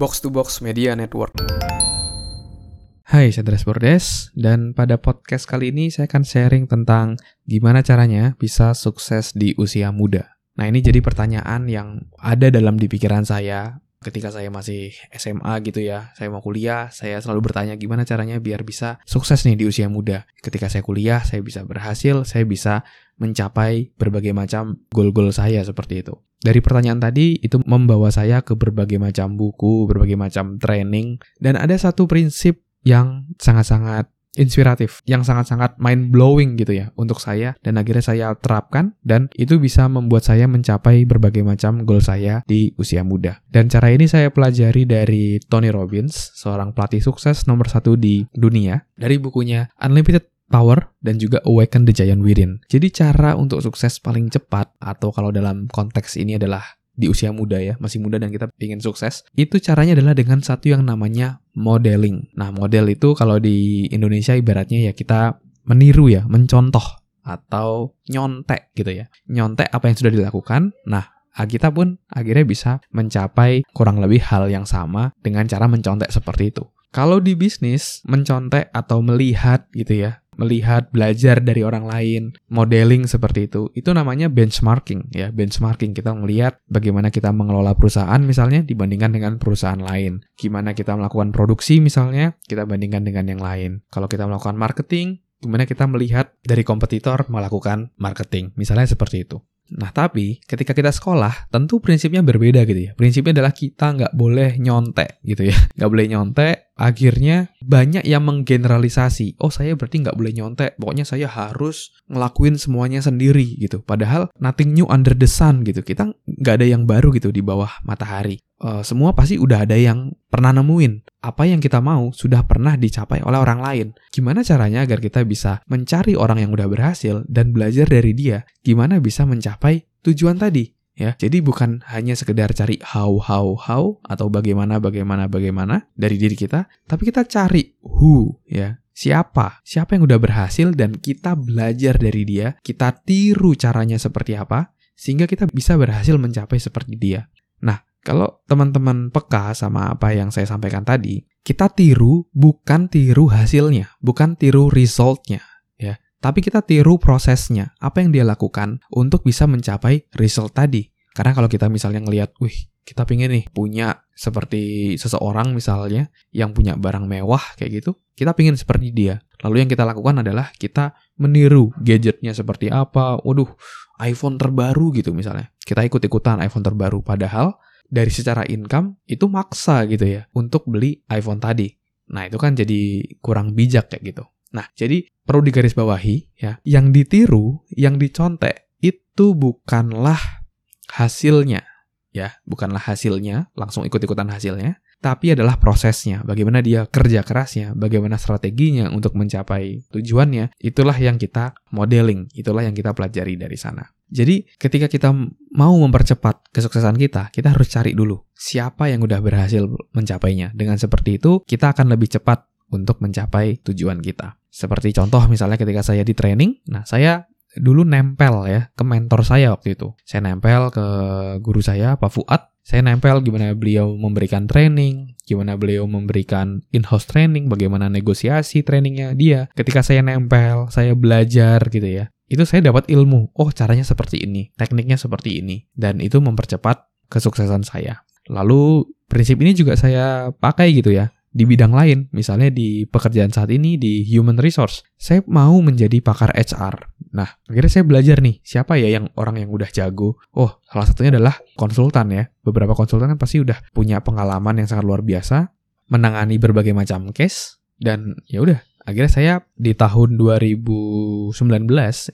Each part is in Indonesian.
Box to Box Media Network. Hai, saya Andres Bordes, dan pada podcast kali ini saya akan sharing tentang gimana caranya bisa sukses di usia muda. Nah, ini jadi pertanyaan yang ada dalam di pikiran saya ketika saya masih SMA gitu ya. Saya mau kuliah, saya selalu bertanya gimana caranya biar bisa sukses nih di usia muda. Ketika saya kuliah, saya bisa berhasil, saya bisa mencapai berbagai macam goal-goal saya seperti itu. Dari pertanyaan tadi, itu membawa saya ke berbagai macam buku, berbagai macam training, dan ada satu prinsip yang sangat-sangat inspiratif, yang sangat-sangat mind blowing gitu ya untuk saya dan akhirnya saya terapkan dan itu bisa membuat saya mencapai berbagai macam goal saya di usia muda. Dan cara ini saya pelajari dari Tony Robbins, seorang pelatih sukses nomor satu di dunia, dari bukunya Unlimited Power dan juga Awaken the Giant Within. Jadi cara untuk sukses paling cepat atau kalau dalam konteks ini adalah di usia muda ya, masih muda dan kita ingin sukses, itu caranya adalah dengan satu yang namanya modeling. Nah, model itu kalau di Indonesia ibaratnya ya kita meniru ya, mencontoh atau nyontek gitu ya. Nyontek apa yang sudah dilakukan. Nah, kita pun akhirnya bisa mencapai kurang lebih hal yang sama dengan cara mencontek seperti itu. Kalau di bisnis, mencontek atau melihat gitu ya, melihat, belajar dari orang lain, modeling seperti itu, itu namanya benchmarking ya. Benchmarking kita melihat bagaimana kita mengelola perusahaan misalnya dibandingkan dengan perusahaan lain. Gimana kita melakukan produksi misalnya, kita bandingkan dengan yang lain. Kalau kita melakukan marketing, gimana kita melihat dari kompetitor melakukan marketing. Misalnya seperti itu. Nah, tapi ketika kita sekolah, tentu prinsipnya berbeda gitu ya. Prinsipnya adalah kita nggak boleh nyontek gitu ya. Nggak boleh nyontek, akhirnya banyak yang menggeneralisasi. Oh, saya berarti nggak boleh nyontek. Pokoknya saya harus ngelakuin semuanya sendiri gitu. Padahal nothing new under the sun gitu. Kita nggak ada yang baru gitu di bawah matahari. Uh, semua pasti udah ada yang pernah nemuin. Apa yang kita mau sudah pernah dicapai oleh orang lain. Gimana caranya agar kita bisa mencari orang yang udah berhasil dan belajar dari dia? Gimana bisa mencapai tujuan tadi? ya. Jadi bukan hanya sekedar cari how how how atau bagaimana bagaimana bagaimana dari diri kita, tapi kita cari who ya. Siapa? Siapa yang udah berhasil dan kita belajar dari dia, kita tiru caranya seperti apa sehingga kita bisa berhasil mencapai seperti dia. Kalau teman-teman peka sama apa yang saya sampaikan tadi, kita tiru bukan tiru hasilnya, bukan tiru resultnya, ya. Tapi kita tiru prosesnya, apa yang dia lakukan untuk bisa mencapai result tadi. Karena kalau kita misalnya ngelihat, wih, kita pingin nih punya seperti seseorang misalnya yang punya barang mewah kayak gitu, kita pingin seperti dia. Lalu yang kita lakukan adalah kita meniru gadgetnya seperti apa. Waduh, iPhone terbaru gitu misalnya. Kita ikut-ikutan iPhone terbaru. Padahal dari secara income itu maksa gitu ya untuk beli iPhone tadi. Nah itu kan jadi kurang bijak kayak gitu. Nah, jadi perlu digarisbawahi ya, yang ditiru, yang dicontek itu bukanlah hasilnya ya, bukanlah hasilnya, langsung ikut-ikutan hasilnya, tapi adalah prosesnya, bagaimana dia kerja kerasnya, bagaimana strateginya untuk mencapai tujuannya, itulah yang kita modeling, itulah yang kita pelajari dari sana. Jadi ketika kita mau mempercepat kesuksesan kita, kita harus cari dulu siapa yang udah berhasil mencapainya. Dengan seperti itu, kita akan lebih cepat untuk mencapai tujuan kita. Seperti contoh misalnya ketika saya di training, nah saya dulu nempel ya ke mentor saya waktu itu. Saya nempel ke guru saya Pak Fuad. Saya nempel gimana beliau memberikan training, gimana beliau memberikan in-house training, bagaimana negosiasi trainingnya dia. Ketika saya nempel, saya belajar gitu ya. Itu saya dapat ilmu. Oh, caranya seperti ini, tekniknya seperti ini. Dan itu mempercepat kesuksesan saya. Lalu prinsip ini juga saya pakai gitu ya di bidang lain, misalnya di pekerjaan saat ini di human resource. Saya mau menjadi pakar HR. Nah, akhirnya saya belajar nih, siapa ya yang orang yang udah jago? Oh, salah satunya adalah konsultan ya. Beberapa konsultan kan pasti udah punya pengalaman yang sangat luar biasa menangani berbagai macam case dan ya udah akhirnya saya di tahun 2019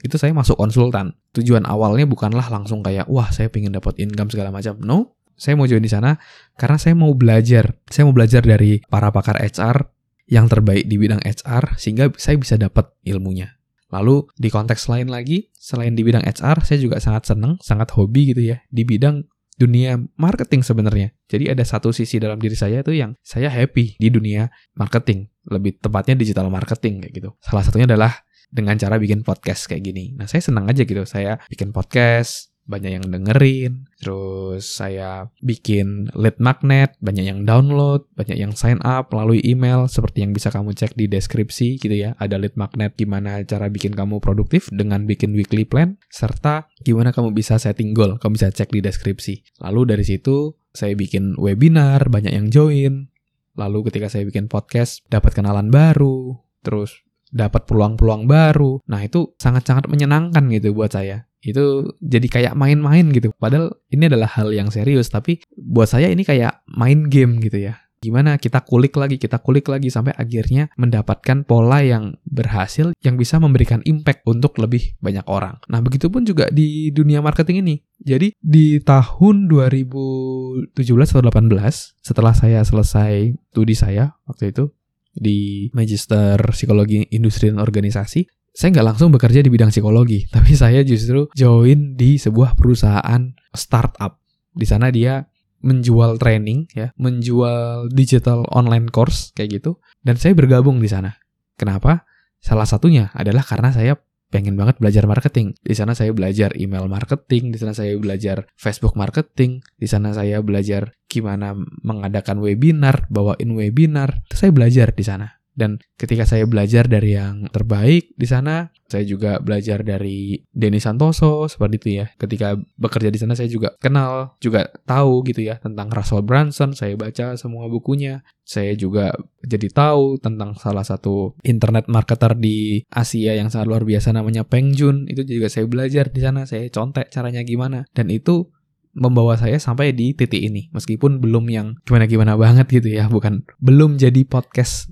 itu saya masuk konsultan. Tujuan awalnya bukanlah langsung kayak wah saya pengen dapat income segala macam. No, saya mau join di sana karena saya mau belajar. Saya mau belajar dari para pakar HR yang terbaik di bidang HR sehingga saya bisa dapat ilmunya. Lalu di konteks lain lagi, selain di bidang HR, saya juga sangat senang, sangat hobi gitu ya di bidang dunia marketing sebenarnya. Jadi ada satu sisi dalam diri saya itu yang saya happy di dunia marketing, lebih tepatnya digital marketing kayak gitu. Salah satunya adalah dengan cara bikin podcast kayak gini. Nah, saya senang aja gitu. Saya bikin podcast, banyak yang dengerin, terus saya bikin lead magnet, banyak yang download, banyak yang sign up melalui email seperti yang bisa kamu cek di deskripsi gitu ya. Ada lead magnet gimana cara bikin kamu produktif dengan bikin weekly plan serta gimana kamu bisa setting goal. Kamu bisa cek di deskripsi. Lalu dari situ saya bikin webinar, banyak yang join. Lalu ketika saya bikin podcast dapat kenalan baru, terus dapat peluang-peluang baru. Nah, itu sangat-sangat menyenangkan gitu buat saya itu jadi kayak main-main gitu. Padahal ini adalah hal yang serius, tapi buat saya ini kayak main game gitu ya. Gimana kita kulik lagi, kita kulik lagi sampai akhirnya mendapatkan pola yang berhasil yang bisa memberikan impact untuk lebih banyak orang. Nah, begitupun juga di dunia marketing ini. Jadi di tahun 2017 atau 18 setelah saya selesai studi saya waktu itu di Magister Psikologi Industri dan Organisasi, saya nggak langsung bekerja di bidang psikologi, tapi saya justru join di sebuah perusahaan startup. Di sana dia menjual training ya, menjual digital online course kayak gitu dan saya bergabung di sana. Kenapa? Salah satunya adalah karena saya pengen banget belajar marketing. Di sana saya belajar email marketing, di sana saya belajar Facebook marketing, di sana saya belajar gimana mengadakan webinar, bawain webinar. Itu saya belajar di sana. Dan ketika saya belajar dari yang terbaik di sana, saya juga belajar dari Denny Santoso seperti itu ya. Ketika bekerja di sana saya juga kenal, juga tahu gitu ya tentang Russell Brunson, saya baca semua bukunya. Saya juga jadi tahu tentang salah satu internet marketer di Asia yang sangat luar biasa namanya Peng Jun. Itu juga saya belajar di sana, saya contek caranya gimana. Dan itu membawa saya sampai di titik ini meskipun belum yang gimana-gimana banget gitu ya bukan belum jadi podcast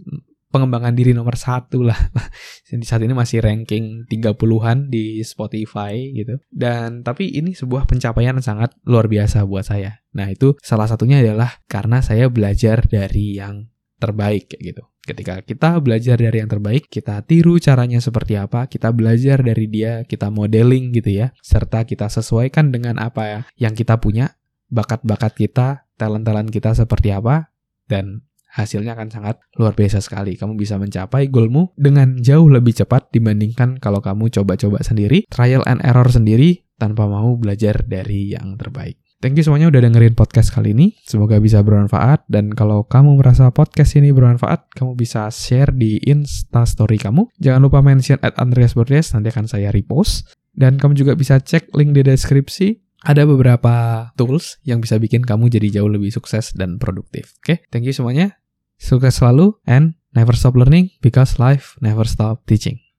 pengembangan diri nomor satu lah. di saat ini masih ranking 30-an di Spotify gitu. Dan tapi ini sebuah pencapaian sangat luar biasa buat saya. Nah itu salah satunya adalah karena saya belajar dari yang terbaik kayak gitu. Ketika kita belajar dari yang terbaik, kita tiru caranya seperti apa, kita belajar dari dia, kita modeling gitu ya, serta kita sesuaikan dengan apa yang kita punya, bakat-bakat kita, talent-talent kita seperti apa, dan hasilnya akan sangat luar biasa sekali. Kamu bisa mencapai goalmu dengan jauh lebih cepat dibandingkan kalau kamu coba-coba sendiri, trial and error sendiri tanpa mau belajar dari yang terbaik. Thank you semuanya udah dengerin podcast kali ini. Semoga bisa bermanfaat. Dan kalau kamu merasa podcast ini bermanfaat, kamu bisa share di Insta Story kamu. Jangan lupa mention at Andreas Bordes, nanti akan saya repost. Dan kamu juga bisa cek link di deskripsi. Ada beberapa tools yang bisa bikin kamu jadi jauh lebih sukses dan produktif. Oke, okay? thank you semuanya. Sukses selalu and never stop learning because life never stop teaching.